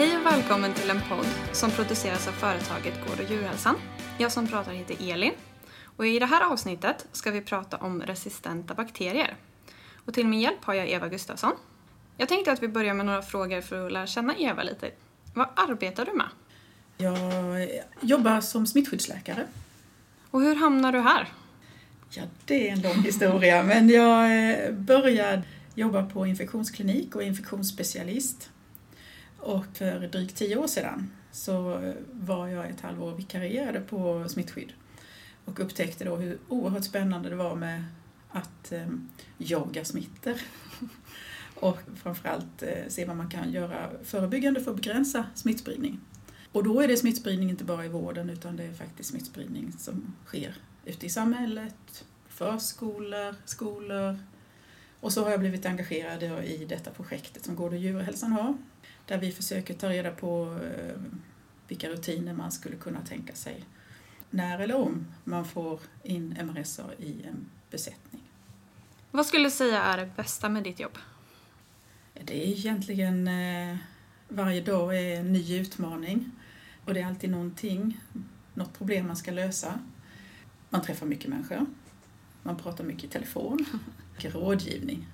Hej och välkommen till en podd som produceras av företaget Gård och djurhälsan. Jag som pratar heter Elin och i det här avsnittet ska vi prata om resistenta bakterier. Och till min hjälp har jag Eva Gustafsson. Jag tänkte att vi börjar med några frågor för att lära känna Eva lite. Vad arbetar du med? Jag jobbar som smittskyddsläkare. Och hur hamnar du här? Ja, det är en lång historia, men jag eh, började jobba på infektionsklinik och infektionsspecialist. Och för drygt tio år sedan så var jag ett halvår vikarierade på smittskydd och upptäckte då hur oerhört spännande det var med att eh, jaga smittor. och framförallt eh, se vad man kan göra förebyggande för att begränsa smittspridning. Och då är det smittspridning inte bara i vården utan det är faktiskt smittspridning som sker ute i samhället, förskolor, skolor. Och så har jag blivit engagerad i detta projektet som Gård och djurhälsan har. Där vi försöker ta reda på eh, vilka rutiner man skulle kunna tänka sig när eller om man får in MRSA i en besättning. Vad skulle du säga är det bästa med ditt jobb? Det är egentligen eh, varje dag är en ny utmaning och det är alltid någonting, något problem man ska lösa. Man träffar mycket människor, man pratar mycket i telefon, mycket rådgivning.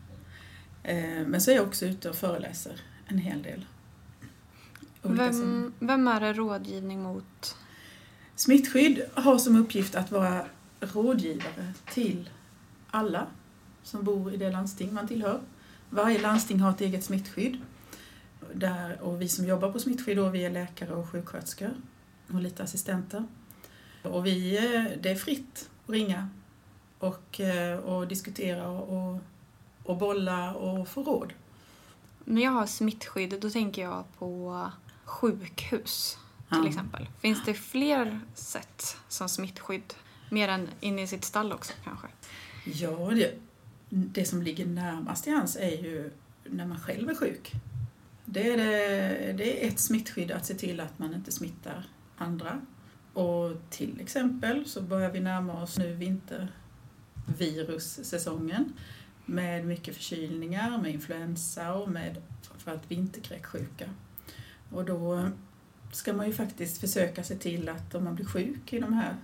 Eh, men så är jag också ute och föreläser en hel del. Vem, vem är det rådgivning mot? Smittskydd har som uppgift att vara rådgivare till alla som bor i det landsting man tillhör. Varje landsting har ett eget smittskydd. Där, och vi som jobbar på smittskydd, då, vi är läkare och sjuksköterskor och lite assistenter. Och vi, eh, det är fritt att ringa och, eh, och diskutera och, och bolla och få råd. När jag har smittskydd då tänker jag på sjukhus till ja. exempel. Finns det fler sätt som smittskydd? Mer än inne i sitt stall också kanske? Ja, det, det som ligger närmast till hands är ju när man själv är sjuk. Det är, det, det är ett smittskydd att se till att man inte smittar andra. Och till exempel så börjar vi närma oss nu vintervirussäsongen med mycket förkylningar, med influensa och med framförallt vinterkräksjuka. Och då ska man ju faktiskt försöka se till att om man blir sjuk i de här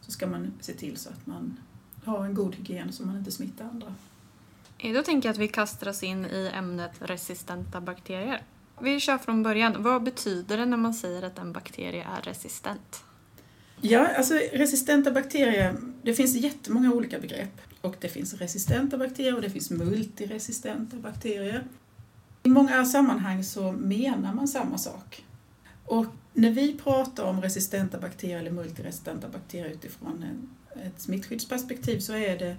så ska man se till så att man har en god hygien så man inte smittar andra. Då tänker jag att vi kastar oss in i ämnet resistenta bakterier. Vi kör från början. Vad betyder det när man säger att en bakterie är resistent? Ja, alltså resistenta bakterier, det finns jättemånga olika begrepp. Och det finns resistenta bakterier och det finns multiresistenta bakterier. I många sammanhang så menar man samma sak. Och när vi pratar om resistenta bakterier eller multiresistenta bakterier utifrån ett smittskyddsperspektiv så är det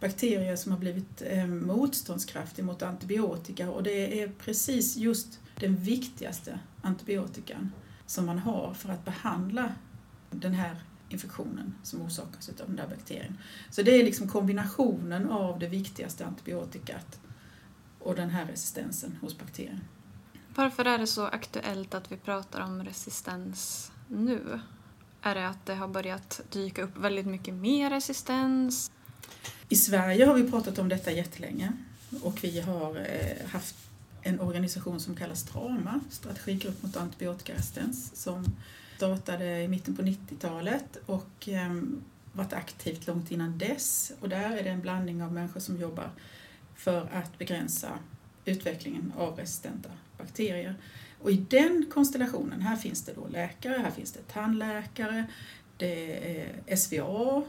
bakterier som har blivit eh, motståndskraftiga mot antibiotika och det är precis just den viktigaste antibiotikan som man har för att behandla den här infektionen som orsakas av den där bakterien. Så det är liksom kombinationen av det viktigaste antibiotikat och den här resistensen hos bakterien. Varför är det så aktuellt att vi pratar om resistens nu? Är det att det har börjat dyka upp väldigt mycket mer resistens? I Sverige har vi pratat om detta jättelänge och vi har eh, haft en organisation som kallas Strama, Strategigrupp mot antibiotikaresistens, som startade i mitten på 90-talet och ehm, varit aktivt långt innan dess. Och där är det en blandning av människor som jobbar för att begränsa utvecklingen av resistenta bakterier. Och i den konstellationen, här finns det då läkare, här finns det tandläkare, det är SVA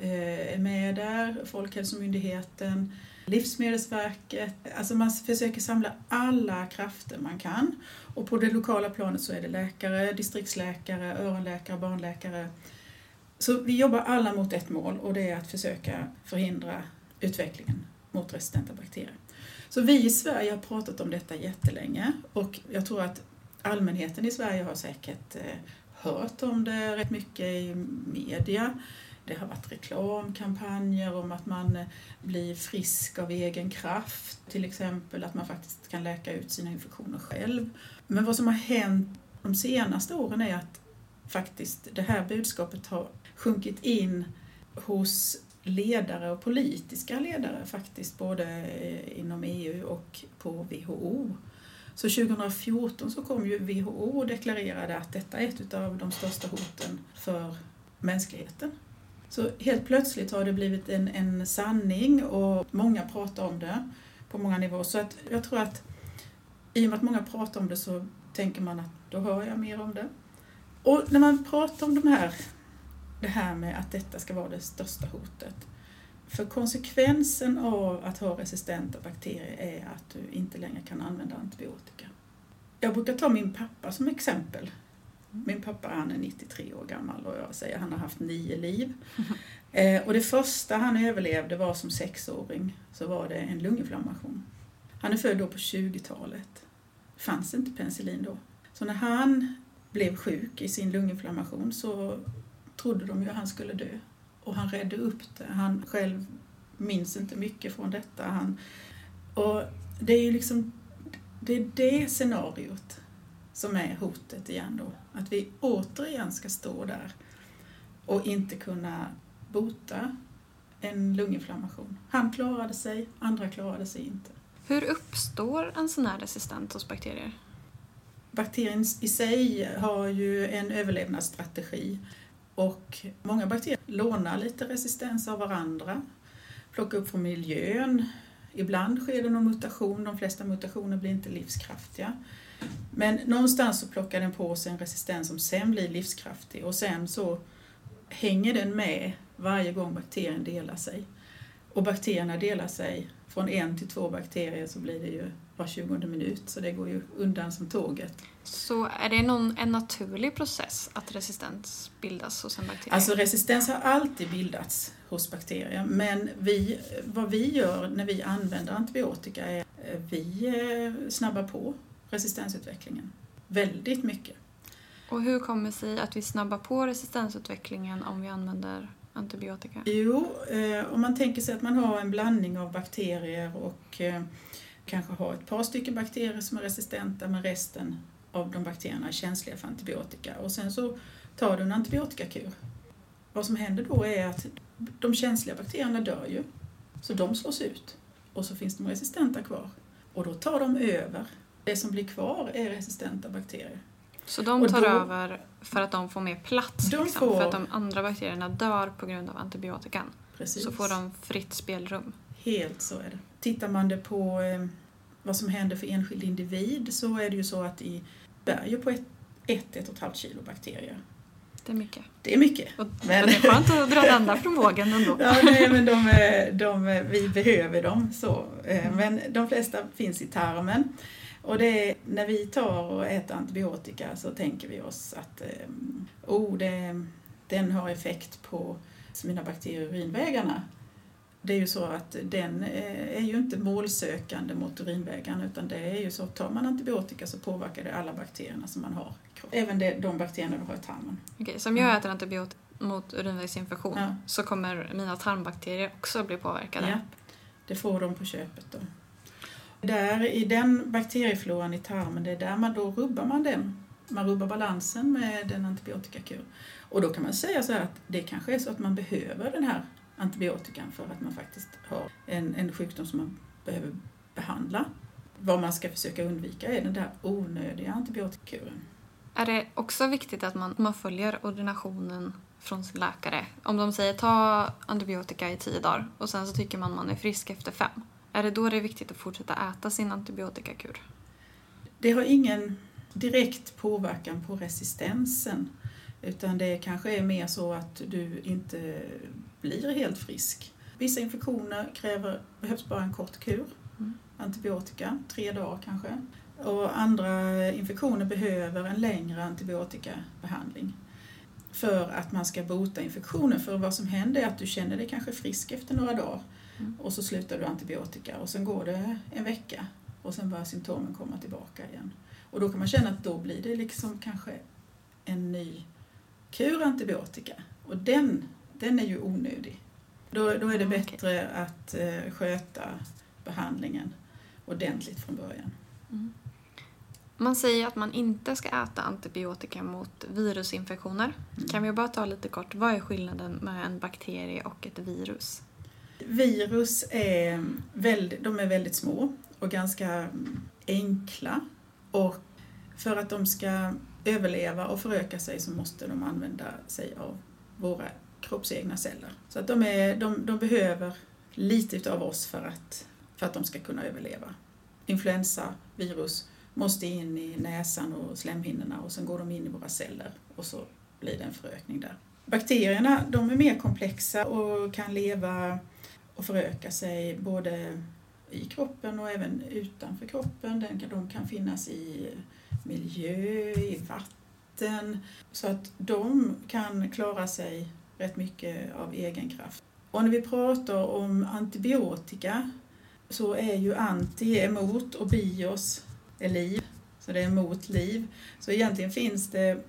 eh, är med där, Folkhälsomyndigheten, Livsmedelsverket. Alltså man försöker samla alla krafter man kan. Och på det lokala planet så är det läkare, distriktsläkare, öronläkare, barnläkare. Så vi jobbar alla mot ett mål och det är att försöka förhindra utvecklingen mot resistenta bakterier. Så vi i Sverige har pratat om detta jättelänge och jag tror att allmänheten i Sverige har säkert eh, hört om det rätt mycket i media. Det har varit reklamkampanjer om att man eh, blir frisk av egen kraft, till exempel att man faktiskt kan läka ut sina infektioner själv. Men vad som har hänt de senaste åren är att faktiskt det här budskapet har sjunkit in hos ledare och politiska ledare faktiskt, både eh, inom EU och på WHO. Så 2014 så kom ju WHO och deklarerade att detta är ett av de största hoten för mänskligheten. Så helt plötsligt har det blivit en, en sanning och många pratar om det på många nivåer. Så att jag tror att i och med att många pratar om det så tänker man att då hör jag mer om det. Och när man pratar om de här, det här med att detta ska vara det största hotet. För konsekvensen av att ha resistenta bakterier är att du inte längre kan använda antibiotika. Jag brukar ta min pappa som exempel. Min pappa han är 93 år gammal och jag säger han har haft nio liv. Eh, och det första han överlevde var som sexåring, så var det en lunginflammation. Han är född då på 20-talet. Det fanns inte penicillin då. Så när han blev sjuk i sin lunginflammation så trodde de ju att han skulle dö. Och han redde upp det. Han själv minns inte mycket från detta. Han, och det är ju liksom det, är det scenariot som är hotet igen då. Att vi återigen ska stå där och inte kunna bota en lunginflammation. Han klarade sig, andra klarade sig inte. Hur uppstår en sån här resistens hos bakterier? Bakterien i sig har ju en överlevnadsstrategi och många bakterier lånar lite resistens av varandra, plockar upp från miljön. Ibland sker det någon mutation, de flesta mutationer blir inte livskraftiga. Men någonstans så plockar den på sig en resistens som sen blir livskraftig och sen så hänger den med varje gång bakterien delar sig. Och bakterierna delar sig från en till två bakterier så blir det ju var 20 minut så det går ju undan som tåget. Så är det någon, en naturlig process att resistens bildas hos en bakterie? Alltså resistens har alltid bildats hos bakterier men vi, vad vi gör när vi använder antibiotika är att vi eh, snabbar på resistensutvecklingen väldigt mycket. Och hur kommer det sig att vi snabbar på resistensutvecklingen om vi använder antibiotika? Jo, eh, om man tänker sig att man har en blandning av bakterier och eh, kanske har ett par stycken bakterier som är resistenta men resten av de bakterierna är känsliga för antibiotika och sen så tar du en antibiotikakur. Vad som händer då är att de känsliga bakterierna dör ju, så de slås ut och så finns de resistenta kvar och då tar de över. Det som blir kvar är resistenta bakterier. Så de tar då, över för att de får mer plats? Liksom, får, för att de andra bakterierna dör på grund av antibiotikan? Precis. Så får de fritt spelrum? Helt så är det. Tittar man det på eh, vad som händer för enskild individ så är det ju så att i berg på ett, ett, ett och ett halvt kilo bakterier. Det är mycket. Det är mycket. Och, men... det är skönt att dra den där från vågen ändå. ja, nej, men de, de, vi behöver dem så. Eh, mm. Men de flesta finns i tarmen. Och det är, när vi tar och äter antibiotika så tänker vi oss att eh, oh, det, den har effekt på mina bakterier i urinvägarna. Det är ju så att den eh, är ju inte målsökande mot urinvägarna utan det är ju så att tar man antibiotika så påverkar det alla bakterierna som man har. Även det, de bakterierna du har i tarmen. Okej, så om jag äter antibiotika mot urinvägsinfektion ja. så kommer mina tarmbakterier också bli påverkade? Ja, det får de på köpet då. Där i den bakteriefloran i tarmen, det är där man då rubbar man den. Man rubbar balansen med en antibiotikakur. Och då kan man säga så här att det kanske är så att man behöver den här antibiotikan för att man faktiskt har en, en sjukdom som man behöver behandla. Vad man ska försöka undvika är den där onödiga antibiotikakuren. Är det också viktigt att man, man följer ordinationen från sin läkare? Om de säger ta antibiotika i tio dagar och sen så tycker man man är frisk efter fem. Är det då det är viktigt att fortsätta äta sin antibiotikakur? Det har ingen direkt påverkan på resistensen utan det kanske är mer så att du inte blir helt frisk. Vissa infektioner kräver, behövs bara en kort kur, mm. antibiotika, tre dagar kanske. Och andra infektioner behöver en längre antibiotikabehandling för att man ska bota infektionen. För vad som händer är att du känner dig kanske frisk efter några dagar mm. och så slutar du antibiotika och sen går det en vecka och sen börjar symptomen komma tillbaka igen. Och då kan man känna att då blir det liksom kanske en ny kur antibiotika och den, den är ju onödig. Då, då är det bättre att eh, sköta behandlingen ordentligt från början. Mm. Man säger att man inte ska äta antibiotika mot virusinfektioner. Mm. Kan vi bara ta lite kort, vad är skillnaden med en bakterie och ett virus? Virus är väldigt, de är väldigt små och ganska enkla Och för att de ska överleva och föröka sig så måste de använda sig av våra kroppsegna celler. Så att de, är, de, de behöver lite av oss för att, för att de ska kunna överleva. Influensa, virus, måste in i näsan och slemhinnorna och sen går de in i våra celler och så blir det en förökning där. Bakterierna de är mer komplexa och kan leva och föröka sig både i kroppen och även utanför kroppen. De kan finnas i miljö, i vatten. Så att de kan klara sig rätt mycket av egen kraft. Och när vi pratar om antibiotika så är ju anti emot och bios är liv. Så det är mot liv. Så egentligen finns det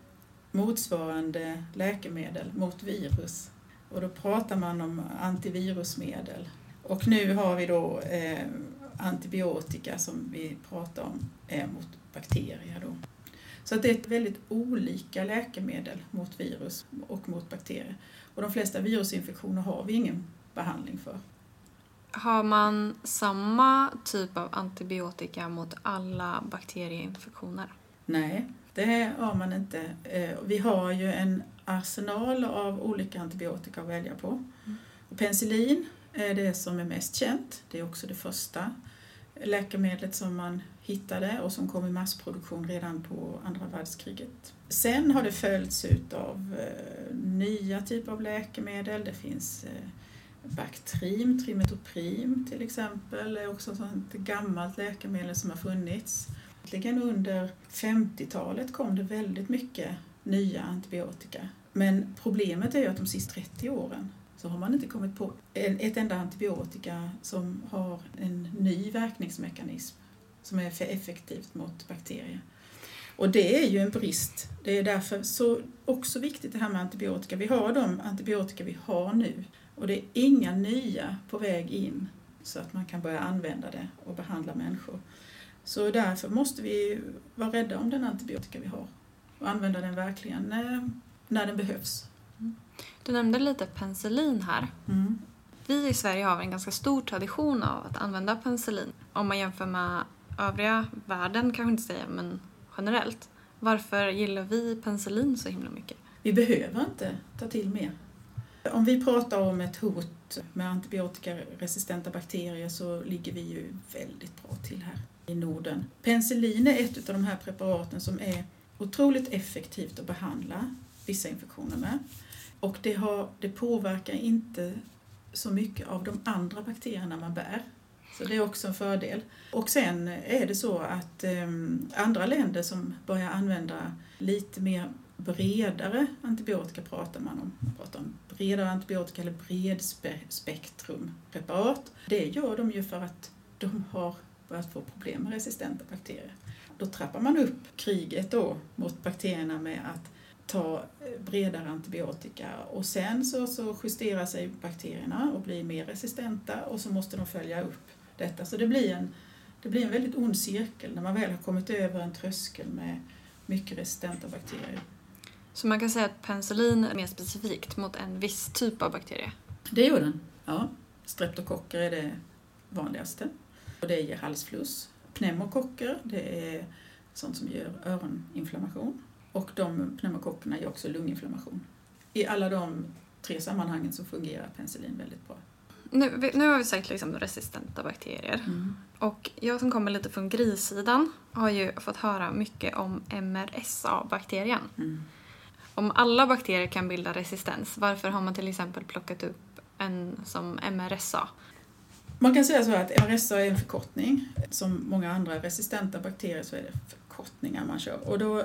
motsvarande läkemedel mot virus. Och då pratar man om antivirusmedel. Och nu har vi då eh, antibiotika som vi pratar om är mot bakterier. Då. Så det är väldigt olika läkemedel mot virus och mot bakterier. Och de flesta virusinfektioner har vi ingen behandling för. Har man samma typ av antibiotika mot alla bakterieinfektioner? Nej, det har man inte. Eh, vi har ju en arsenal av olika antibiotika att välja på. Mm. penicillin är det som är mest känt. Det är också det första läkemedlet som man hittade och som kom i massproduktion redan på andra världskriget. Sen har det följts av eh, nya typer av läkemedel. Det finns eh, Bactrim, Trimetoprim till exempel, är också ett gammalt läkemedel som har funnits. Under 50-talet kom det väldigt mycket nya antibiotika. Men problemet är ju att de sista 30 åren så har man inte kommit på ett enda antibiotika som har en ny verkningsmekanism som är för effektivt mot bakterier. Och det är ju en brist. Det är därför så också viktigt det här med antibiotika. Vi har de antibiotika vi har nu och det är inga nya på väg in så att man kan börja använda det och behandla människor. Så därför måste vi vara rädda om den antibiotika vi har och använda den verkligen när, när den behövs. Du nämnde lite penicillin här. Mm. Vi i Sverige har en ganska stor tradition av att använda penicillin. Om man jämför med övriga världen kanske inte säga, men generellt. Varför gillar vi penicillin så himla mycket? Vi behöver inte ta till mer. Om vi pratar om ett hot med antibiotikaresistenta bakterier så ligger vi ju väldigt bra till här i Norden. Penicillin är ett av de här preparaten som är otroligt effektivt att behandla vissa infektioner med. Och det, har, det påverkar inte så mycket av de andra bakterierna man bär. Så det är också en fördel. Och sen är det så att eh, andra länder som börjar använda lite mer bredare antibiotika pratar man om. Man pratar om bredare antibiotika eller bredspektrumpreparat. Det gör de ju för att de har börjat få problem med resistenta bakterier. Då trappar man upp kriget då mot bakterierna med att ta bredare antibiotika och sen så, så justerar sig bakterierna och blir mer resistenta och så måste de följa upp detta. Så det blir en, det blir en väldigt ond cirkel när man väl har kommit över en tröskel med mycket resistenta bakterier. Så man kan säga att penicillin är mer specifikt mot en viss typ av bakterie? Det gör den, ja. Streptokocker är det vanligaste. Och det ger halsfluss. Pneumokocker, det är sånt som ger öroninflammation. Och de pneumokockerna ger också lunginflammation. I alla de tre sammanhangen så fungerar penicillin väldigt bra. Nu, nu har vi sagt liksom resistenta bakterier. Mm. Och jag som kommer lite från grissidan har ju fått höra mycket om MRSA-bakterien. Mm. Om alla bakterier kan bilda resistens, varför har man till exempel plockat upp en som MRSA? Man kan säga så att MRSA är en förkortning. Som många andra resistenta bakterier så är det förkortningar man kör. Och då,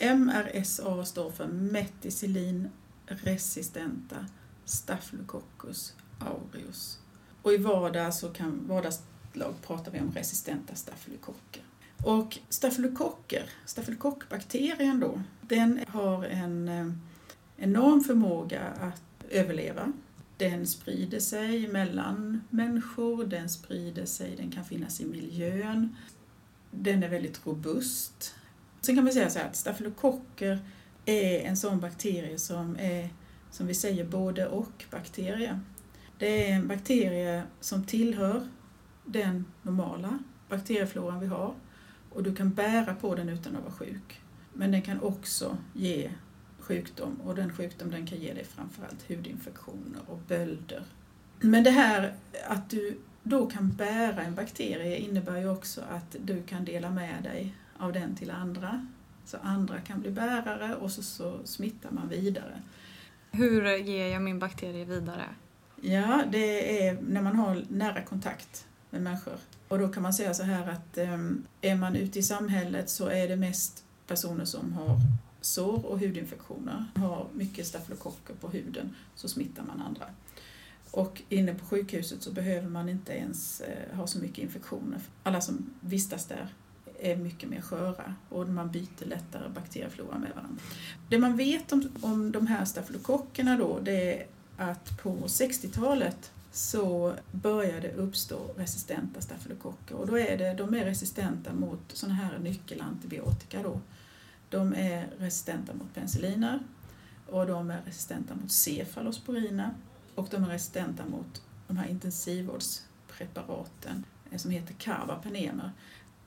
MRSA står för meticillin resistenta Staphylococcus aureus. Och i vardag så kan vardagslag pratar vi om resistenta stafylokocker. Och stafylokocker, stafylokockbakterien då, den har en eh, enorm förmåga att överleva. Den sprider sig mellan människor, den sprider sig, den kan finnas i miljön. Den är väldigt robust. Sen kan man säga så här att stafylokocker är en sån bakterie som är, som vi säger, både och bakterie. Det är en bakterie som tillhör den normala bakteriefloran vi har och du kan bära på den utan att vara sjuk. Men den kan också ge sjukdom och den sjukdom den kan ge dig framförallt hudinfektioner och bölder. Men det här att du då kan bära en bakterie innebär ju också att du kan dela med dig av den till andra. Så andra kan bli bärare och så, så smittar man vidare. Hur ger jag min bakterie vidare? Ja, det är när man har nära kontakt med människor. Och då kan man säga så här att um, är man ute i samhället så är det mest personer som har sår och hudinfektioner, har mycket stafylokocker på huden, så smittar man andra. Och inne på sjukhuset så behöver man inte ens eh, ha så mycket infektioner. Alla som vistas där är mycket mer sköra och man byter lättare bakterieflora med varandra. Det man vet om, om de här stafylokockerna då, det är att på 60-talet så började det uppstå resistenta stafylokocker och då är det, de är resistenta mot sådana här nyckelantibiotika då. De är resistenta mot penicilliner och de är resistenta mot cefalosporina och de är resistenta mot de här intensivvårdspreparaten som heter carbapenemer.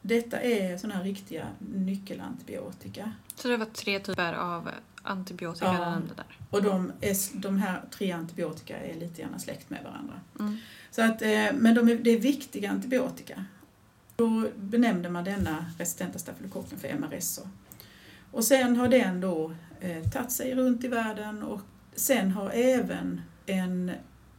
Detta är sådana här riktiga nyckelantibiotika. Så det var tre typer av antibiotika Ja. du nämnde där? Och de, är, de här tre antibiotika är lite grann släkt med varandra. Mm. Så att, eh, men de är, det är viktiga antibiotika. Då benämnde man denna resistenta stafylokocken för MRSA. Och sen har den då eh, tagit sig runt i världen och sen har även en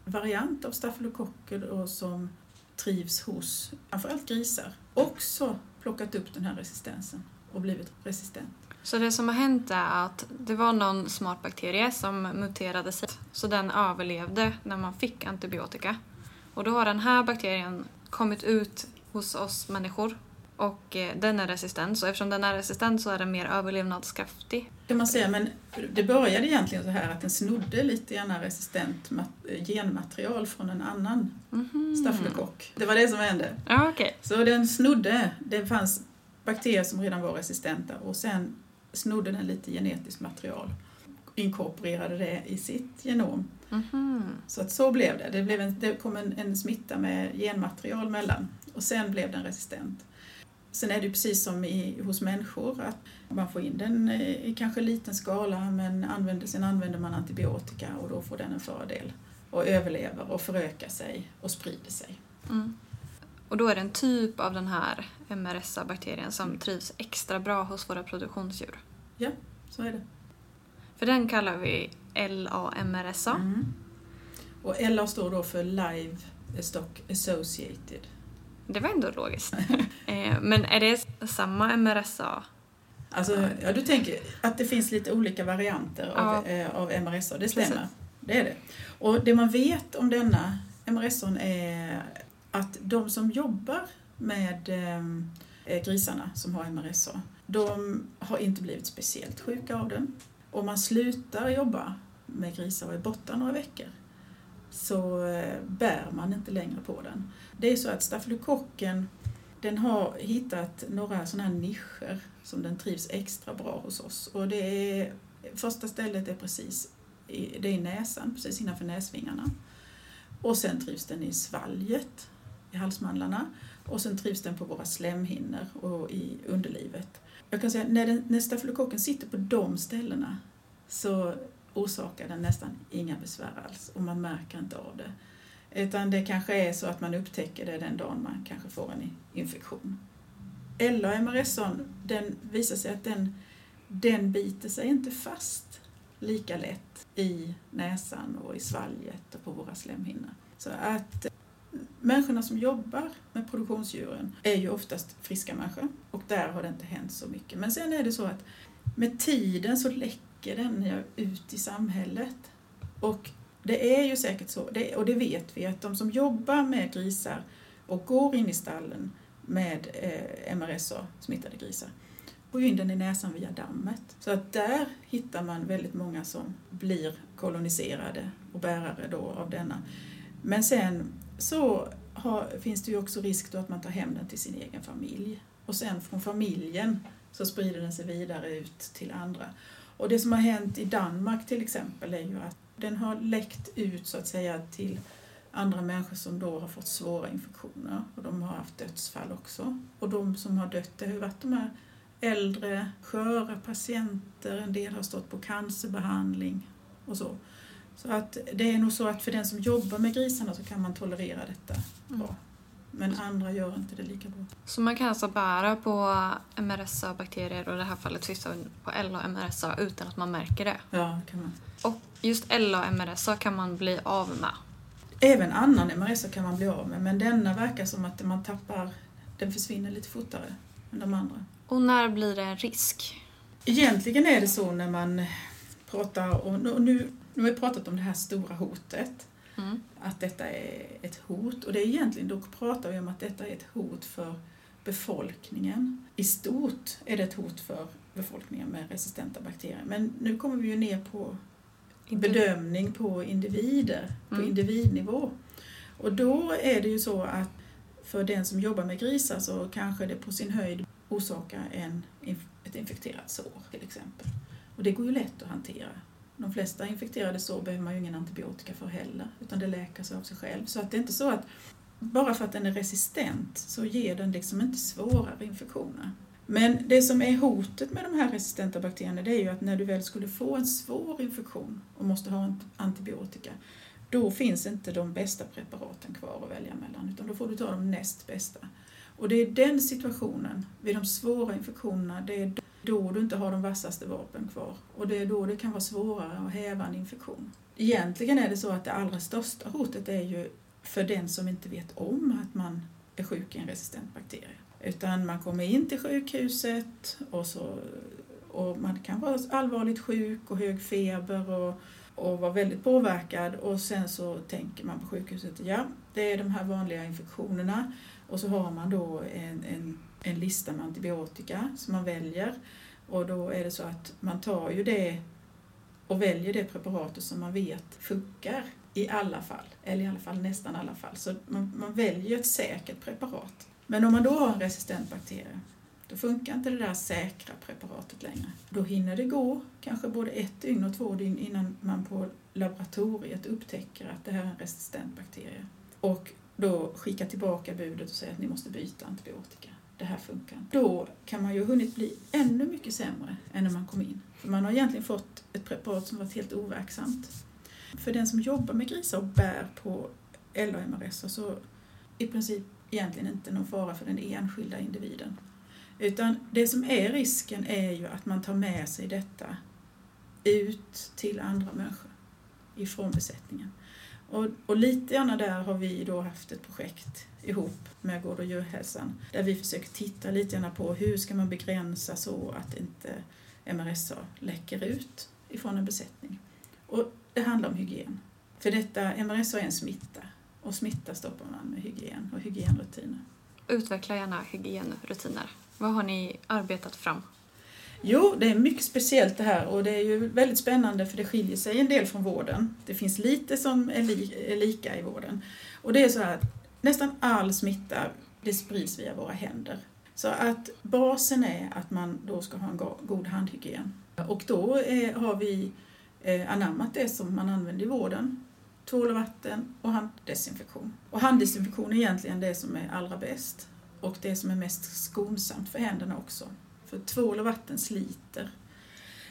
variant av stafylokocker som trivs hos framförallt grisar också plockat upp den här resistensen och blivit resistent. Så det som har hänt är att det var någon smart bakterie som muterade sig så den överlevde när man fick antibiotika. Och då har den här bakterien kommit ut hos oss människor och eh, den är resistent. Så eftersom den är resistent så är den mer överlevnadskraftig. kan man säga, men det började egentligen så här att den snodde lite grann resistent mat- genmaterial från en annan Mhm. stafylokock. Det var det som hände. Ja, okej. Så den snodde, det fanns bakterier som redan var resistenta och sen snodde den lite genetiskt material inkorporerade det i sitt genom. Mhm. Så att så blev det. Det, blev en, det kom en, en smitta med genmaterial mellan och sen blev den resistent. Sen är det precis som i, hos människor att man får in den eh, i kanske liten skala men använder, sen använder man antibiotika och då får den en fördel och överlever och förökar sig och sprider sig. Mm. Och då är det en typ av den här MRSA-bakterien som trivs extra bra hos våra produktionsdjur. Så är det. För den kallar vi LAMRSA. Mm. Och LA står då för Live Stock Associated. Det var ändå logiskt. eh, men är det samma MRSA? Alltså, ja, du tänker att det finns lite olika varianter av, eh, av MRSA, det stämmer. Precis. Det är det. Och det man vet om denna MRSA är att de som jobbar med eh, grisarna som har MRSA, de har inte blivit speciellt sjuka av den. Om man slutar jobba med grisar och är borta några veckor så eh, bär man inte längre på den. Det är så att stafylokocken den har hittat några sådana här nischer som den trivs extra bra hos oss. Och det är, första stället är precis i, det är i näsan, precis innanför näsvingarna. Och sen trivs den i svalget, i halsmandlarna. Och sen trivs den på våra slemhinnor och i underlivet. Jag kan säga när, den, när stafylokocken sitter på de ställena så orsakar den nästan inga besvär alls och man märker inte av det. Utan det kanske är så att man upptäcker det den dagen man kanske får en infektion. Eller MRSA, den visar sig att den, den biter sig inte fast lika lätt i näsan och i svalget och på våra slemhinnor. Så att eh, människorna som jobbar med produktionsdjuren är ju oftast friska människor och där har det inte hänt så mycket. Men sen är det så att med tiden så läcker den ju ut i samhället. Och det är ju säkert så, det, och det vet vi, att de som jobbar med grisar och går in i stallen med eh, MRSA-smittade grisar får ju in den i näsan via dammet. Så att där hittar man väldigt många som blir koloniserade och bärare då av denna. Men sen så har, finns det ju också risk då att man tar hem den till sin egen familj. Och sen från familjen så sprider den sig vidare ut till andra. Och det som har hänt i Danmark till exempel är ju att den har läckt ut så att säga till andra människor som då har fått svåra infektioner och de har haft dödsfall också. Och de som har dött, det har ju varit de här äldre, sköra patienter, en del har stått på cancerbehandling och så. Så att det är nog så att för den som jobbar med grisarna så kan man tolerera detta bra. Men andra gör inte det lika bra. Så man kan alltså bära på MRSA-bakterier och i det här fallet syssla på LA-MRSA utan att man märker det? Ja, kan man. Och just LA-MRSA kan man bli av med? Även annan MRSA kan man bli av med, men denna verkar som att man tappar, den försvinner lite fortare än de andra. Och när blir det en risk? Egentligen är det så när man pratar, och nu, nu, har vi pratat om det här stora hotet. Att detta är ett hot. Och det är egentligen, då pratar vi om att detta är ett hot för befolkningen. I stort är det ett hot för befolkningen med resistenta bakterier. Men nu kommer vi ju ner på bedömning på individer, på Mm. individnivå. Och då är det ju så att för den som jobbar med grisar så kanske det på sin höjd orsakar en, ett infekterat sår till exempel. Och det går ju lätt att hantera. De flesta infekterade sår behöver man ju ingen antibiotika för heller, utan det läker sig av sig själv. Så att det är inte så att bara för att den är resistent så ger den liksom inte svårare infektioner. Men det som är hotet med de här resistenta bakterierna det är ju att när du väl skulle få en svår infektion och måste ha antibiotika, då finns inte de bästa preparaten kvar att välja mellan, utan då får du ta de näst bästa. Och det är den situationen, vid de svåra infektionerna, det är då du inte har de vassaste vapen kvar. Och det är då det kan vara svårare att häva en infektion. Egentligen är det så att det allra största hotet är ju för den som inte vet om att man är sjuk i en resistent bakterie. Utan man kommer in till sjukhuset och, så, och man kan vara allvarligt sjuk och hög feber och, och vara väldigt påverkad och sen så tänker man på sjukhuset, ja det är de här vanliga infektionerna och så har man då en, en, en lista med antibiotika som man väljer och då är det så att man tar ju det och väljer det preparatet som man vet funkar i alla fall, eller i alla fall nästan alla fall. Så man, man väljer ett säkert preparat. Men om man då har en resistent bakterie, då funkar inte det där säkra preparatet längre. Då hinner det gå kanske både ett dygn och två dygn innan man på laboratoriet upptäcker att det här är en resistent bakterie. Och då skickar tillbaka budet och säger att ni måste byta antibiotika. Det här funkar inte. Då kan man ju ha hunnit bli ännu mycket sämre än när man kom in. För man har egentligen fått ett preparat som varit helt overksamt. För den som jobbar med grisar och bär på LAMRS så alltså i princip egentligen inte någon fara för den enskilda individen. Utan det som är risken är ju att man tar med sig detta ut till andra människor ifrån besättningen. Och, och lite grann där har vi då haft ett projekt ihop med Gård och djurhälsan där vi försöker titta lite grann på hur ska man begränsa så att inte MRSA läcker ut ifrån en besättning. Och det handlar om hygien. För detta, MRSA är en smitta och smitta stoppar man med hygien och hygienrutiner. Utveckla gärna hygienrutiner. Vad har ni arbetat fram? Jo, det är mycket speciellt det här och det är ju väldigt spännande för det skiljer sig en del från vården. Det finns lite som är, li är lika i vården. Och det är så här att nästan all smitta det sprids via våra händer. Så att basen är att man då ska ha en god handhygien. Och då är, har vi eh, anammat det som man använder i vården. Tvål och vatten och handdesinfektion. Och handdesinfektion är egentligen det som är allra bäst och det som är mest skonsamt för händerna också. För tvål och vatten sliter.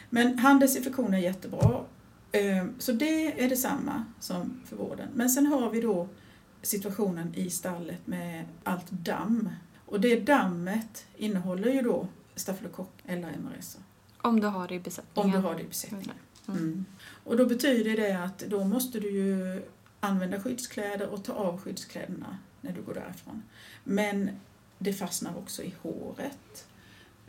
Men handdesinfektion är jättebra. Eh, Så det är detsamma som för vården. Men sen har vi då situationen i stallet med allt damm. Och det dammet innehåller ju då stafylokock eller MRSA. Om du har det i besättningen. Om du har det i besättningen. Mm. Mm. Och då betyder det att då måste du ju använda skyddskläder och ta av skyddskläderna när du går därifrån. Men det fastnar också i håret.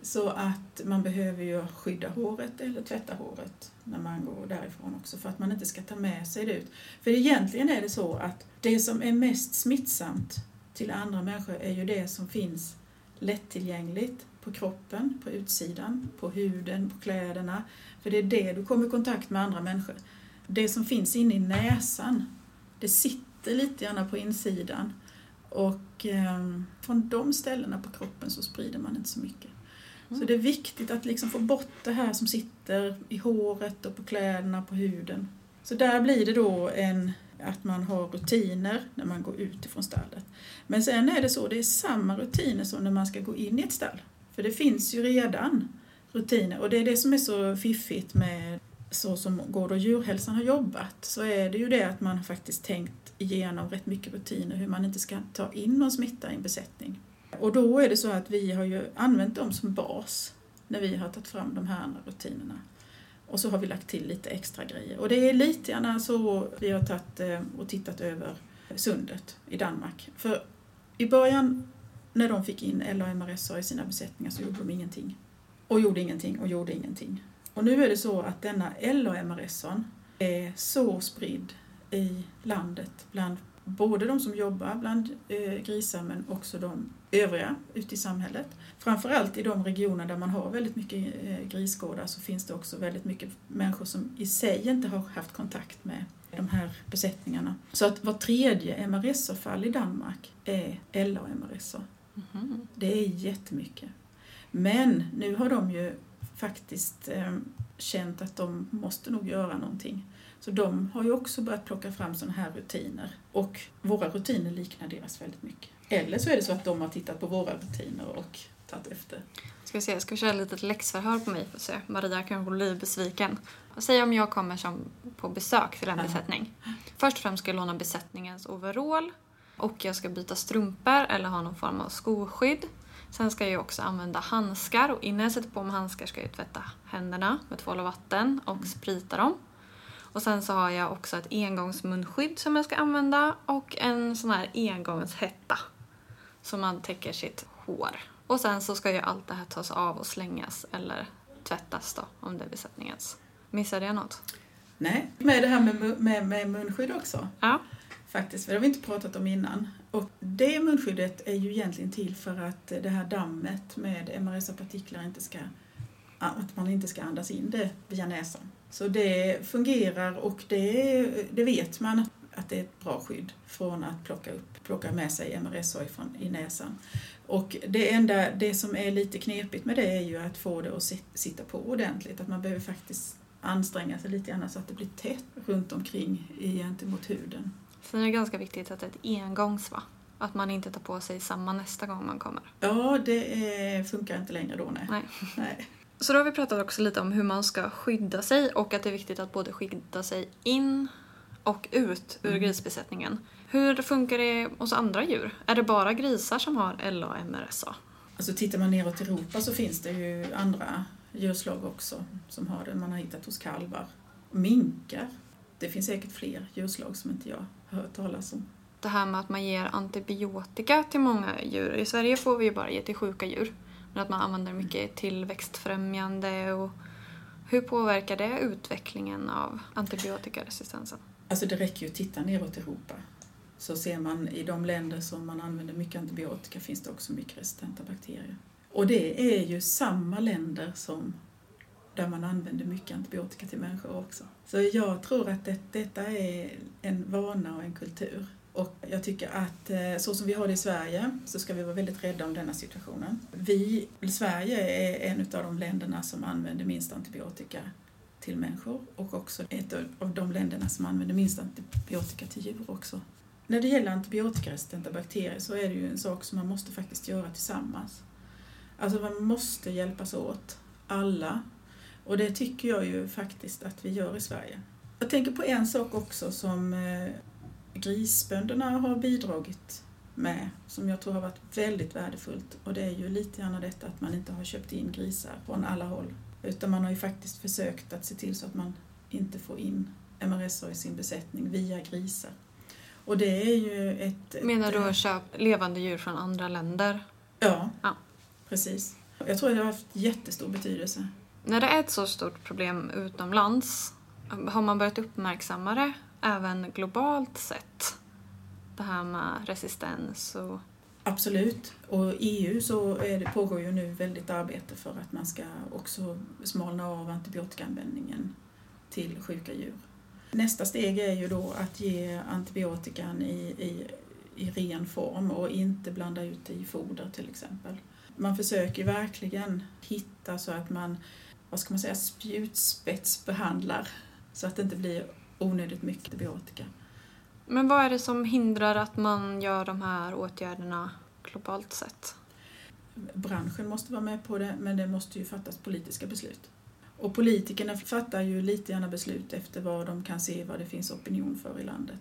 Så att man behöver ju skydda håret eller tvätta håret när man går därifrån också för att man inte ska ta med sig det ut. För egentligen är det så att det som är mest smittsamt till andra människor är ju det som finns lättillgängligt på kroppen, på utsidan, på huden, på kläderna. För det är det du kommer i kontakt med andra människor. Det som finns inne i näsan, det sitter lite grann på insidan. Och eh, från de ställena på kroppen så sprider man inte så mycket. Mm. Så det är viktigt att liksom få bort det här som sitter i håret och på kläderna, på huden. Så där blir det då en, att man har rutiner när man går ut ifrån stallet. Men sen är det så, det är samma rutiner som när man ska gå in i ett stall. För det finns ju redan rutiner och det är det som är så fiffigt med så som Gård och djurhälsan har jobbat så är det ju det att man faktiskt tänkt igenom rätt mycket rutiner hur man inte ska ta in någon smitta i en besättning. Och då är det så att vi har ju använt dem som bas när vi har tagit fram de här andra rutinerna. Och så har vi lagt till lite extra grejer. Och det är lite grann så vi har tagit eh, och tittat över sundet i Danmark. För i början när de fick in LAMRSA i sina besättningar så gjorde de ingenting. Och gjorde ingenting och gjorde ingenting. Och nu är det så att denna LAMRSA är så spridd i landet bland både de som jobbar bland eh, grisar men också de övriga ute i samhället. Framförallt i de regioner där man har väldigt mycket eh, grisgårdar så finns det också väldigt mycket människor som i sig inte har haft kontakt med de här besättningarna. Så att var tredje MRSA-fall i Danmark är LA-MRSA. Mm. Det är jättemycket. Men nu har de ju faktiskt eh, känt att de måste nog göra någonting. Så de har ju också börjat plocka fram sådana här rutiner. Och våra rutiner liknar deras väldigt mycket. Eller så är det så att de har tittat på våra rutiner och tagit efter. Ska vi se, ska vi köra ett litet läxförhör på mig för att se. Maria kanske blir besviken. Säg om jag kommer som på besök till en besättning. Först och främst ska jag låna besättningens overall och jag ska byta strumpor eller ha någon form av skoskydd. Sen ska jag också använda handskar och innan jag sätter på mig handskar ska jag tvätta händerna med tvål och vatten och sprita dem. Och sen så har jag också ett engångsmunskydd som jag ska använda och en sån här engångshätta som man täcker sitt hår. Och sen så ska ju allt det här tas av och slängas eller tvättas då om det är besättningens. Missade jag något? Nej, med det här med, med, med munskydd också. Ja. Faktiskt, för det har vi inte pratat om innan. Och det munskyddet är ju egentligen till för att det här dammet med MRSA-partiklar inte ska, att man inte ska andas in det via näsan. Så det fungerar och det, det vet man att det är ett bra skydd från att plocka, upp, plocka med sig MRSA ifrån, i näsan. Och det, enda, det som är lite knepigt med det är ju att få det att sitta på ordentligt. Att man behöver faktiskt anstränga sig lite grann så att det blir tätt runt omkring gentemot huden. Sen är det ganska viktigt att det är ett engångs va? Att man inte tar på sig samma nästa gång man kommer. Ja, det är, funkar inte längre då nej. nej. nej. Så då har vi pratat också lite om hur man ska skydda sig och att det är viktigt att både skydda sig in och ut ur mm. grisbesättningen. Hur funkar det hos andra djur? Är det bara grisar som har LA-MRSA? Alltså tittar man neråt Europa så finns det ju andra djurslag också som har det. Man har hittat hos kalvar. Minkar. Det finns säkert fler djurslag som inte jag har hört talas om. Det här med att man ger antibiotika till många djur. I Sverige får vi ju bara ge till sjuka djur. Men att man använder mycket tillväxtfrämjande och hur påverkar det utvecklingen av antibiotikaresistensen? Alltså det räcker ju att titta neråt Europa. Så ser man i de länder som man använder mycket antibiotika finns det också mycket resistenta bakterier. Och det är ju samma länder som där man använder mycket antibiotika till människor också. Så jag tror att det, detta är en vana och en kultur. Och jag tycker att eh, så som vi har det i Sverige så ska vi vara väldigt rädda om denna situationen. Vi, Sverige är en av de länderna som använder minst antibiotika till människor och också ett av de länderna som använder minst antibiotika till djur också. När det gäller antibiotikaresistenta bakterier så är det ju en sak som man måste faktiskt göra tillsammans. Alltså man måste hjälpas åt, alla. Och det tycker jag ju faktiskt att vi gör i Sverige. Jag tänker på en sak också som eh, grisbönderna har bidragit med, som jag tror har varit väldigt värdefullt. Och det är ju lite grann detta att man inte har köpt in grisar från alla håll. Utan man har ju faktiskt försökt att se till så att man inte får in MRSA i sin besättning via grisar. Och det är ju ett... Menar du att köpa levande djur från andra länder? Ja, ja, precis. Jag tror att det har haft jättestor betydelse. När det är ett så stort problem utomlands, har man börjat uppmärksamma det även globalt sett? Det här med resistens och... Absolut. Och i EU så det, pågår ju nu väldigt arbete för att man ska också smalna av antibiotikaanvändningen till sjuka djur. Nästa steg är ju då att ge antibiotikan i, i, i ren form och inte blanda ut det i foder till exempel. Man försöker verkligen hitta så att man, vad ska man säga, spjutspetsbehandlar så att det inte blir onödigt mycket antibiotika. Men vad är det som hindrar att man gör de här åtgärderna globalt sett? Branschen måste vara med på det, men det måste ju fattas politiska beslut. Och politikerna fattar ju lite gärna beslut efter vad de kan se vad det finns opinion för i landet.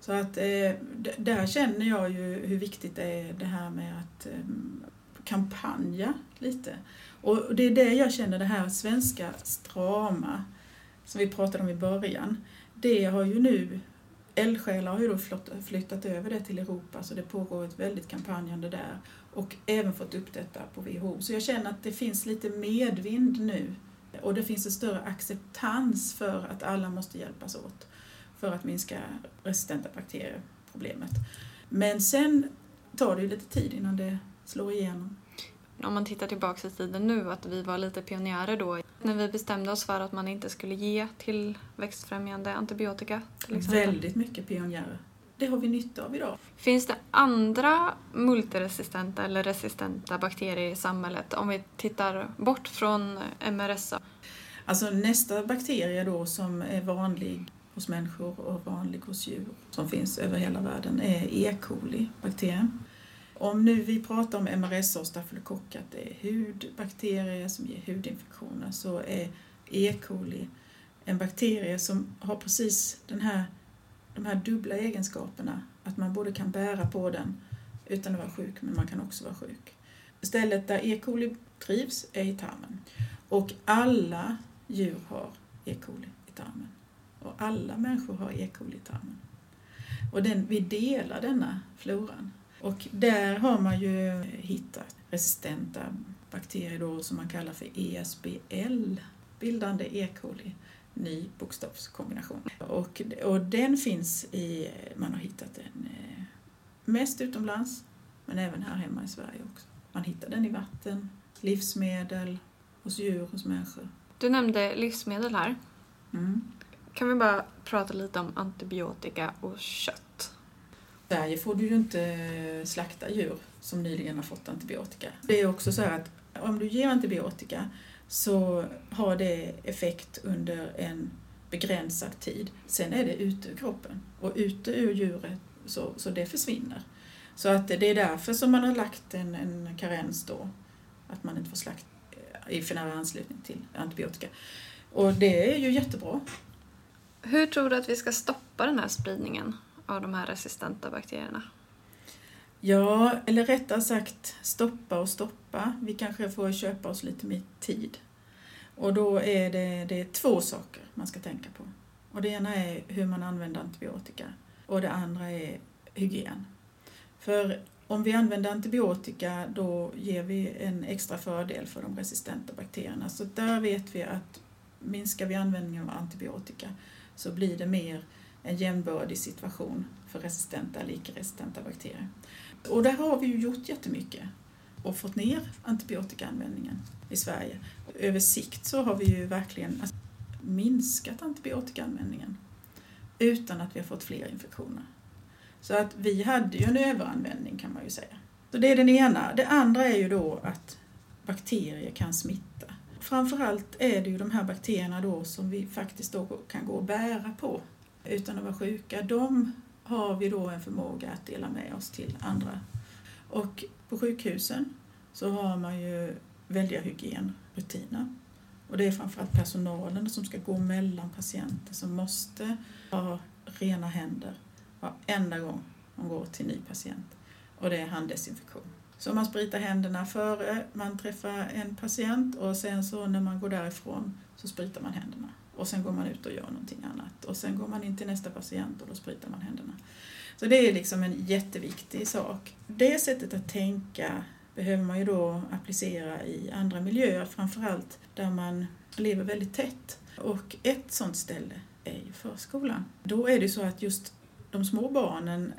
Så att eh, där känner jag ju hur viktigt det är det här med att eh, kampanja lite. Och det är det jag känner, det här svenska strama som vi pratade om i början. Det har ju nu, eldsjälar har ju då flyttat över det till Europa så det pågår ett väldigt kampanjande där och även fått upp detta på WHO. Så jag känner att det finns lite medvind nu och det finns en större acceptans för att alla måste hjälpas åt för att minska resistenta bakterieproblemet. Men sen tar det ju lite tid innan det slår igenom. Om man tittar tillbaka i tiden nu, att vi var lite pionjärer då när vi bestämde oss för att man inte skulle ge tillväxtfrämjande antibiotika till exempel. Väldigt mycket pionjärer. Det har vi nytta av idag. Finns det andra multiresistenta eller resistenta bakterier i samhället om vi tittar bort från MRSA? Alltså nästa bakterie då som är vanlig hos människor och vanlig hos djur som finns över hela världen är E. coli-bakterien. Om nu vi pratar om MRSA och stafylokock, att det är hudbakterier som ger hudinfektioner, så är E. coli en bakterie som har precis den här, de här dubbla egenskaperna, att man både kan bära på den utan att vara sjuk, men man kan också vara sjuk. Stället där E. coli trivs är i tarmen. Och alla djur har E. coli i tarmen. Och alla människor har E. coli i tarmen. Och den, vi delar denna floran. Och där har man ju hittat resistenta bakterier då som man kallar för ESBL, bildande E. coli, ny bokstavskombination. Och, och den finns i, man har hittat den eh, mest utomlands, men även här hemma i Sverige också. Man hittar den i vatten, livsmedel, hos djur, hos människor. Du nämnde livsmedel här. Mm. Kan vi bara prata lite om antibiotika och kött? I Sverige får du ju inte eh, slakta djur som nyligen har fått antibiotika. Det är också så att om du ger antibiotika så har det effekt under en begränsad tid. Sen är det ute ur kroppen och ute ur djuret så, så det försvinner. Så att det är därför som man har lagt en, en karens då, att man inte får slakta eh, i för nära anslutning till antibiotika. Och det är ju jättebra. Hur tror du att vi ska stoppa den här spridningen av de här resistenta bakterierna? Ja, eller rättare sagt stoppa och stoppa. Vi kanske får köpa oss lite mer tid. Och då är det, det är två saker man ska tänka på. Och det ena är hur man använder antibiotika och det andra är hygien. För om vi använder antibiotika då ger vi en extra fördel för de resistenta bakterierna. Så där vet vi att minskar vi användningen av antibiotika så blir det mer en jämnbördig situation för resistenta eller icke-resistenta bakterier. Och där har vi ju gjort jättemycket och fått ner antibiotikaanvändningen i Sverige. Över sikt så har vi ju verkligen alltså minskat antibiotikaanvändningen utan att vi har fått fler infektioner. Så att vi hade ju en överanvändning kan man ju säga. Så det är den ena. Det andra är ju då att bakterier kan smitta. Framförallt är det ju de här bakterierna då som vi faktiskt då kan gå och bära på utan att vara sjuka. De har vi då en förmåga att dela med oss till andra. Och på sjukhusen så har man ju väldiga hygienrutiner. Och det är framförallt personalen som ska gå mellan patienter som måste ha rena händer varenda gång man går till ny patient. Och det är handdesinfektion. Så man spritar händerna före man träffar en patient och sen så när man går därifrån så spritar man händerna. Och sen går man ut och gör någonting annat. Och sen går man in till nästa patient och då spritar man händerna. Så det är liksom en jätteviktig sak. Det sättet att tänka behöver man ju då applicera i andra miljöer, framförallt där man lever väldigt tätt. Och ett sådant ställe är ju förskolan. Då är det så att just de små barnen,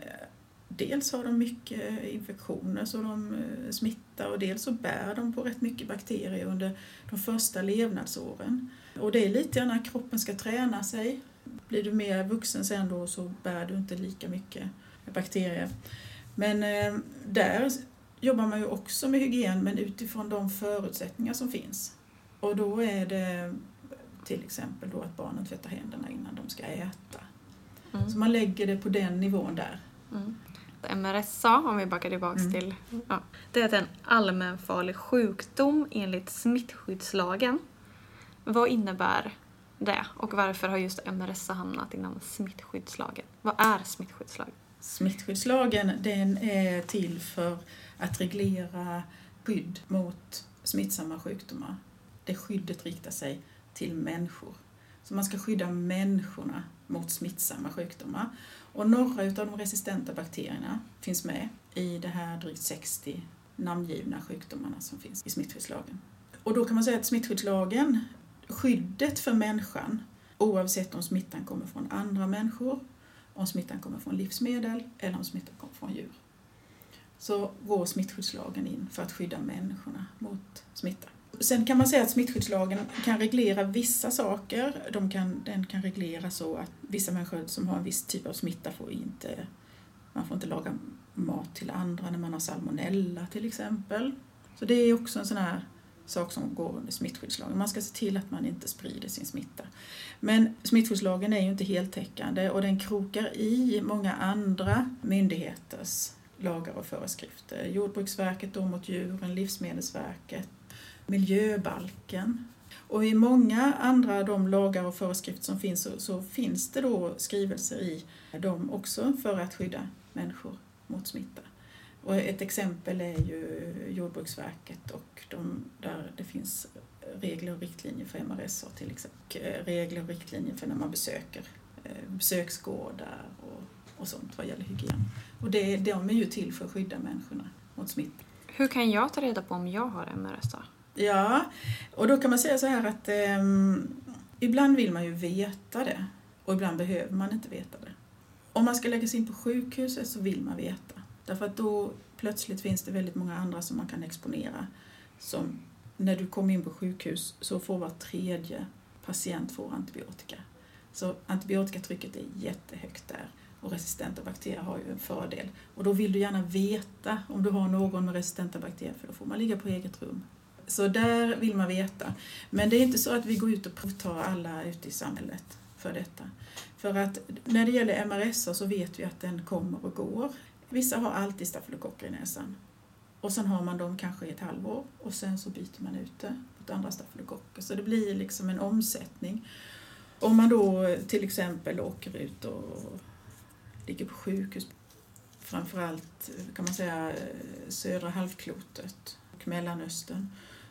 dels har de mycket infektioner så de eh, smittar och dels så bär de på rätt mycket bakterier under de första levnadsåren. Och det är lite när kroppen ska träna sig. Blir du mer vuxen sen då så bär du inte lika mycket bakterier. Men eh, där jobbar man ju också med hygien men utifrån de förutsättningar som finns. Och då är det till exempel då att barnen tvättar händerna innan de ska äta. Mm. Så man lägger det på den nivån där. Mm. MRSA, om vi backar tillbaks Mm. till, ja, det är en allmänfarlig sjukdom enligt smittskyddslagen. Vad innebär det och varför har just MRSA hamnat inom smittskyddslagen? Vad är smittskyddslagen? Smittskyddslagen den är till för att reglera skydd mot smittsamma sjukdomar. Det skyddet riktar sig till människor. Så man ska skydda människorna mot smittsamma sjukdomar. Och några av de resistenta bakterierna finns med i de här drygt 60 namngivna sjukdomarna som finns i smittskyddslagen. Och då kan man säga att smittskyddslagen, skyddet för människan oavsett om smittan kommer från andra människor, om smittan kommer från livsmedel eller om smittan kommer från djur. Så går smittskyddslagen in för att skydda människorna mot smitta. Sen kan man säga att smittskyddslagen kan reglera vissa saker. De kan, den kan reglera så att vissa människor som har en viss typ av smitta får inte, man får inte laga mat till andra när man har salmonella till exempel. Så det är också en sån här sak som går under smittskyddslagen. Man ska se till att man inte sprider sin smitta. Men smittskyddslagen är ju inte heltäckande och den krokar i många andra myndigheters lagar och föreskrifter. Jordbruksverket då mot djuren, Livsmedelsverket, miljöbalken. Och i många andra av de lagar och föreskrifter som finns så, så finns det då skrivelser i dem också för att skydda människor mot smitta. Och ett exempel är ju Jordbruksverket och de, där det finns regler och riktlinjer för MRSA till exempel. Och eh, Regler och riktlinjer för när man besöker eh, besöksgårdar och, och sånt vad gäller hygien. Och det, de är ju till för att skydda människorna mot smitta. Hur kan jag ta reda på om jag har MRSA? Ja, och då kan man säga så här att eh, ibland vill man ju veta det och ibland behöver man inte veta det. Om man ska läggas in på sjukhuset så vill man veta. Därför att då plötsligt finns det väldigt många andra som man kan exponera. Som när du kommer in på sjukhus så får var tredje patient får antibiotika. Så antibiotikatrycket är jättehögt där och resistenta bakterier har ju en fördel. Och då vill du gärna veta om du har någon med resistenta bakterier för då får man ligga på eget rum. Så där vill man veta. Men det är inte så att vi går ut och provtar alla ute i samhället för detta. För att när det gäller MRSA så vet vi att den kommer och går. Vissa har alltid stafylokocker i näsan. Och sen har man dem kanske i ett halvår och sen så byter man ut det mot andra stafylokocker. Så det blir liksom en omsättning. Om man då till exempel åker ut och ligger på sjukhus, framförallt kan man säga eh, södra halvklotet och Mellanöstern,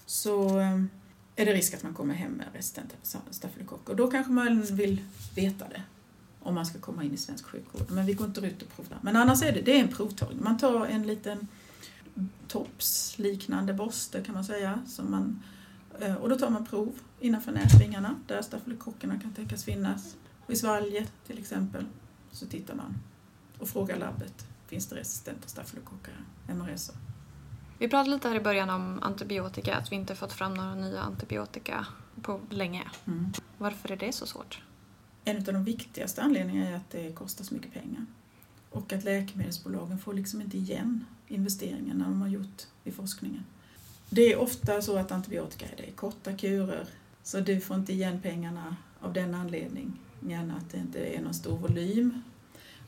så ehm, är det risk att man kommer hem med resistenta stafylokocker. Då kanske man vill veta det om man ska komma in i svensk sjukvård. Men vi går inte ut och provar. Men annars är det, det är en provtagning. Man tar en liten topsliknande borste kan man säga. Som man, eh, och då tar man prov innanför näsvingarna där stafylokockerna kan tänkas finnas. Och I svalget till exempel så tittar man och frågar labbet. Finns det resistenta stafylokocker här? MRSA. Vi pratade lite här i början om antibiotika, att vi inte fått fram några nya antibiotika på länge. Mm. Varför är det så svårt? En av de viktigaste anledningarna är att det kostar så mycket pengar. Och att läkemedelsbolagen får liksom inte igen investeringarna de har gjort i forskningen. Det är ofta så att antibiotika är korta kurer, så du får inte igen pengarna av den anledningen att det inte är någon stor volym.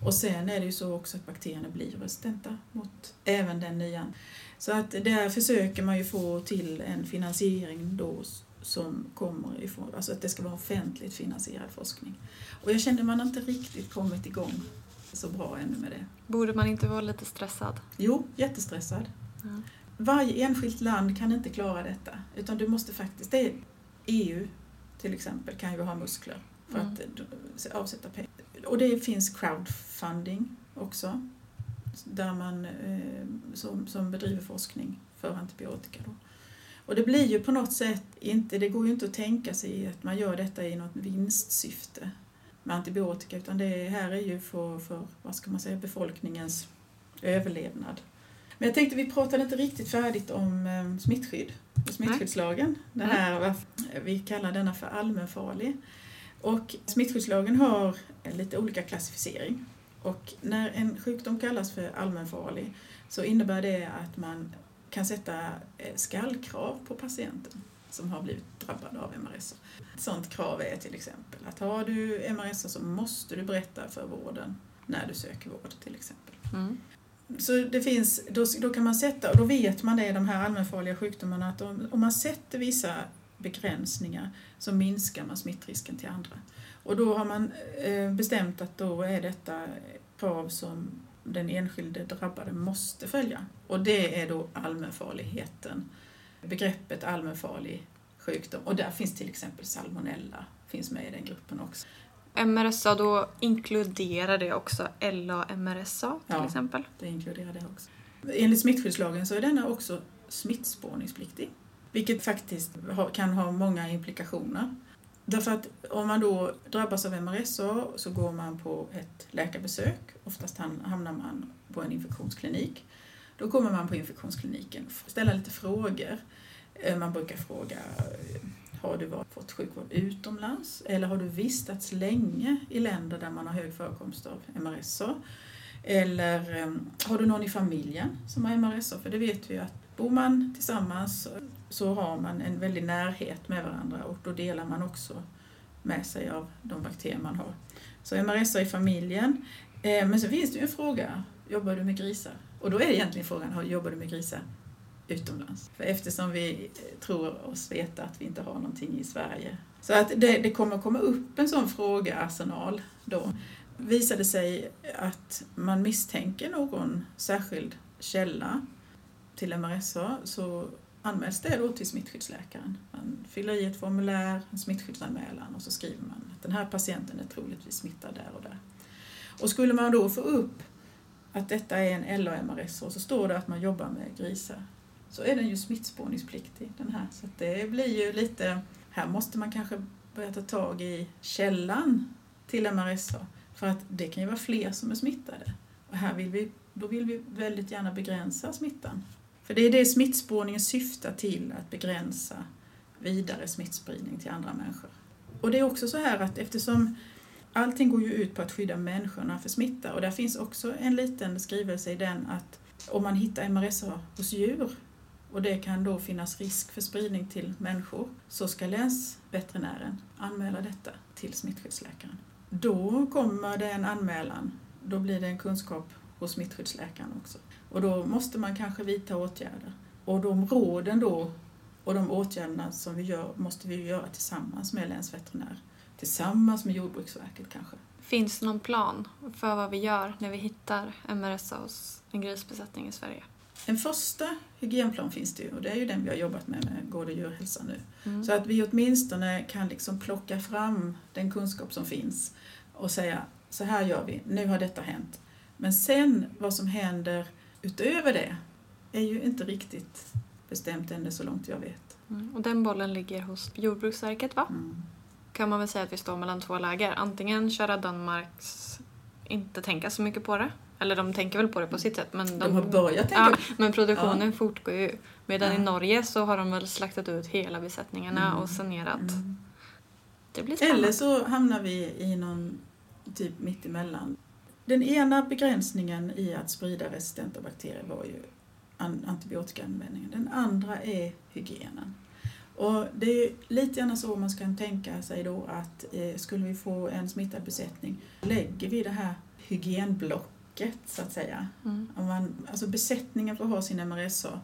Och sen är det ju så också att bakterierna blir resistenta mot även den nya. Så att där försöker man ju få till en finansiering då som kommer ifrån, alltså att det ska vara offentligt finansierad forskning. Och jag känner man inte riktigt kommit igång så bra ännu med det. Borde man inte vara lite stressad? Jo, jättestressad. Ja. Varje enskilt land kan inte klara detta, utan du måste faktiskt, det är EU till exempel kan ju ha muskler för Mm. att avsätta pengar. Och det finns crowdfunding också, där man eh, som, som bedriver forskning för antibiotika. Då. Och det blir ju på något sätt inte, det går ju inte att tänka sig att man gör detta i något vinstsyfte med antibiotika, utan det här är ju för, för vad ska man säga, befolkningens överlevnad. Men jag tänkte, vi pratade inte riktigt färdigt om eh, smittskydd och smittskyddslagen. Det här, vi kallar denna för allmänfarlig. Och smittskyddslagen har lite olika klassificering. Och när en sjukdom kallas för allmänfarlig så innebär det att man kan sätta eh, skallkrav på patienten som har blivit drabbad av MRSA. Ett sådant krav är till exempel att har du MRSA så måste du berätta för vården när du söker vård till exempel. Mm. Så det finns, då, då kan man sätta, och då vet man det i de här allmänfarliga sjukdomarna, att om, om man sätter vissa begränsningar så minskar man smittrisken till andra. Och då har man eh, bestämt att då är detta krav som den enskilde drabbade måste följa. Och det är då allmänfarligheten, begreppet allmänfarlig sjukdom. Och där finns till exempel salmonella, finns med i den gruppen också. MRSA, då inkluderar det också LA-MRSA till Ja. exempel? Det inkluderar det också. Enligt smittskyddslagen så är denna också smittspårningspliktig. Vilket faktiskt kan ha många implikationer. Därför att om man då drabbas av MRSA så går man på ett läkarbesök. Oftast hamnar man på en infektionsklinik. Då kommer man på infektionskliniken och ställer lite frågor. Eh, man brukar fråga eh, har du fått sjukvård utomlands? Eller har du vistats länge i länder där man har hög förekomst av MRSA? Eller eh, har du någon i familjen som har MRSA? För det vet vi ju att bor man tillsammans så har man en väldig närhet med varandra och då delar man också med sig av de bakterier man har. Så MRSA i familjen. Eh, men så finns det ju en fråga, jobbar du med grisar? Och då är det egentligen frågan, jobbar du med grisar utomlands? För eftersom vi eh, tror oss veta att vi inte har någonting i Sverige. Så att det, det kommer komma upp en sån frågearsenal då. Visar det sig att man misstänker någon särskild källa till MRSA så anmäls det då till smittskyddsläkaren. Man fyller i ett formulär, en smittskyddsanmälan och så skriver man att den här patienten är troligtvis smittad där och där. Och skulle man då få upp att detta är en LA-MRSA och så står det att man jobbar med grisar så är den ju smittspårningspliktig den här. Så det blir ju lite, här måste man kanske börja ta tag i källan till MRSA för att det kan ju vara fler som är smittade. Och här vill vi, då vill vi väldigt gärna begränsa smittan. För det är det smittspårningen syftar till, att begränsa vidare smittspridning till andra människor. Och det är också så här att eftersom allting går ju ut på att skydda människorna för smitta och där finns också en liten skrivelse i den att om man hittar MRSA hos djur och det kan då finnas risk för spridning till människor så ska länsveterinären anmäla detta till smittskyddsläkaren. Då kommer det en anmälan, då blir det en kunskap hos smittskyddsläkaren också. Och då måste man kanske vidta åtgärder. Och de råden då och de åtgärderna som vi gör måste vi göra tillsammans med länsveterinär. Tillsammans med Jordbruksverket kanske. Finns det någon plan för vad vi gör när vi hittar MRSA hos en grisbesättning i Sverige? En första hygienplan finns det ju och det är ju den vi har jobbat med med Gård och djurhälsa nu. Mm. Så att vi åtminstone kan liksom plocka fram den kunskap som finns och säga så här gör vi, nu har detta hänt. Men sen vad som händer utöver det är ju inte riktigt bestämt ännu så långt jag vet. Mm. Och den bollen ligger hos Jordbruksverket va? Mm. Kan man väl säga att vi står mellan två läger. Antingen köra Danmarks inte tänka så mycket på det. Eller de tänker väl på det på sitt sätt. Men De har börjat tänka ja, men produktionen fortgår ju. Medan Ja. i Norge så har de väl slaktat ut hela besättningarna Mm. och sanerat. Mm. Det blir spännande. Eller så hamnar vi i någon typ mittemellan. Den ena begränsningen i att sprida resistenta bakterier var ju an- antibiotikaanvändningen. Den andra är hygienen. Och det är lite grann så man ska tänka sig då att eh, skulle vi få en smittad besättning lägger vi det här hygienblocket så att säga. Mm. Om man, alltså besättningen får ha sin MRSA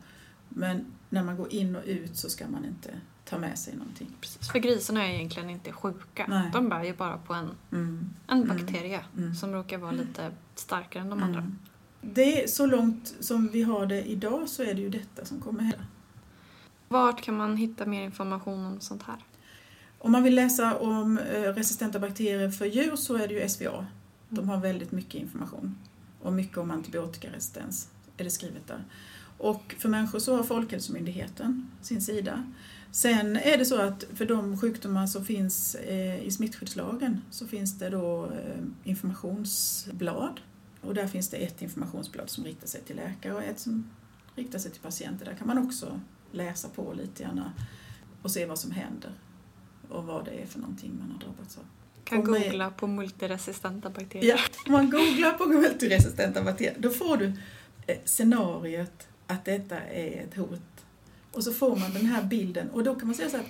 men när man går in och ut så ska man inte ta med sig någonting. Precis, för grisarna är egentligen inte sjuka. Nej. De bär ju bara på en, Mm. en Mm. bakterie Mm. som råkar vara lite starkare än de andra. Mm. Det är så långt som vi har det idag så är det ju detta som kommer hända. Vart kan man hitta mer information om sånt här? Om man vill läsa om eh, resistenta bakterier för djur så är det ju SVA. De har väldigt mycket information. Och mycket om antibiotikaresistens är det skrivet där. Och för människor så har Folkhälsomyndigheten sin sida. Sen är det så att för de sjukdomar som finns eh, i smittskyddslagen så finns det då eh, informationsblad. Och där finns det ett informationsblad som riktar sig till läkare och ett som riktar sig till patienter. Där kan man också läsa på lite grann och se vad som händer och vad det är för någonting man har drabbats av. Kan med- googla på multiresistenta bakterier. Ja, om man googlar på multiresistenta bakterier då får du eh, scenariot att detta är ett hot. Och så får man den här bilden och då kan man säga så att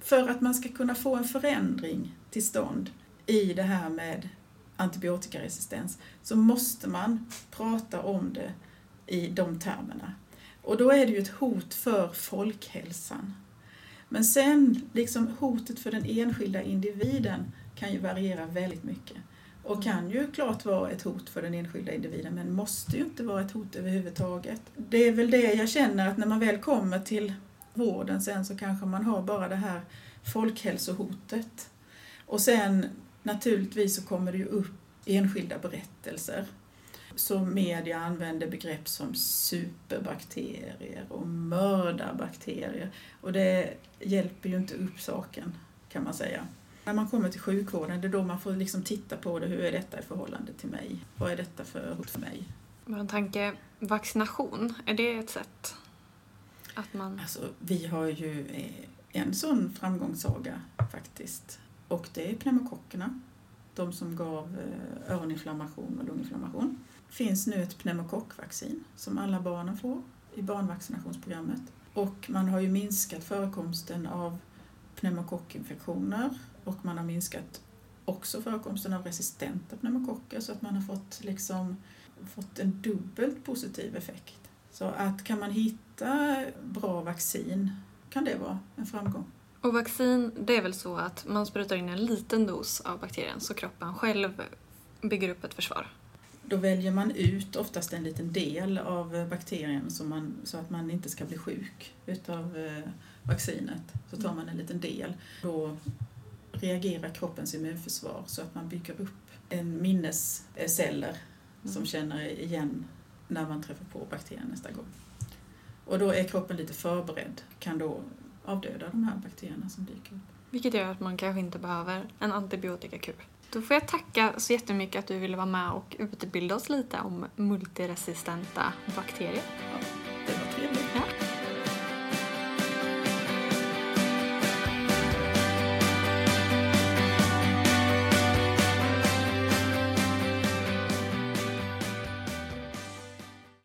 för att man ska kunna få en förändring till stånd i det här med antibiotikaresistens så måste man prata om det i de termerna. Och då är det ju ett hot för folkhälsan. Men sen, liksom hotet för den enskilda individen kan ju variera väldigt mycket. Och kan ju klart vara ett hot för den enskilda individen men måste ju inte vara ett hot överhuvudtaget. Det är väl det jag känner att när man väl kommer till vården sen så kanske man har bara det här folkhälsohotet. Och sen naturligtvis så kommer det ju upp enskilda berättelser. Så media använder begrepp som superbakterier och mördarbakterier. Och det hjälper ju inte upp saken kan man säga. När man kommer till sjukvården, det är då man får liksom titta på det. Hur är detta i förhållande till mig? Vad är detta för hot för mig? En tanke, vaccination, är det ett sätt att man... Alltså, vi har ju eh, en sån framgångssaga faktiskt. Och det är pneumokockerna. De som gav eh, öroninflammation och lunginflammation. Det finns nu ett pneumokockvaccin som alla barnen får i barnvaccinationsprogrammet. Och man har ju minskat förekomsten av pneumokockinfektioner och man har minskat också förekomsten av resistenta pneumokocker så att man har fått, liksom, fått en dubbelt positiv effekt. Så att kan man hitta bra vaccin kan det vara en framgång. Och vaccin, det är väl så att man sprutar in en liten dos av bakterien så kroppen själv bygger upp ett försvar? Då väljer man ut oftast en liten del av bakterien så, man, så att man inte ska bli sjuk utav eh, vaccinet. Så tar man en liten del. Då reagerar kroppens immunförsvar så att man bygger upp en minnesceller som mm. känner igen när man träffar på bakterien nästa gång. Och då är kroppen lite förberedd, kan då avdöda de här bakterierna som dyker upp. Vilket gör att man kanske inte behöver en antibiotikakur. Då får jag tacka så jättemycket att du ville vara med och utbilda oss lite om multiresistenta bakterier.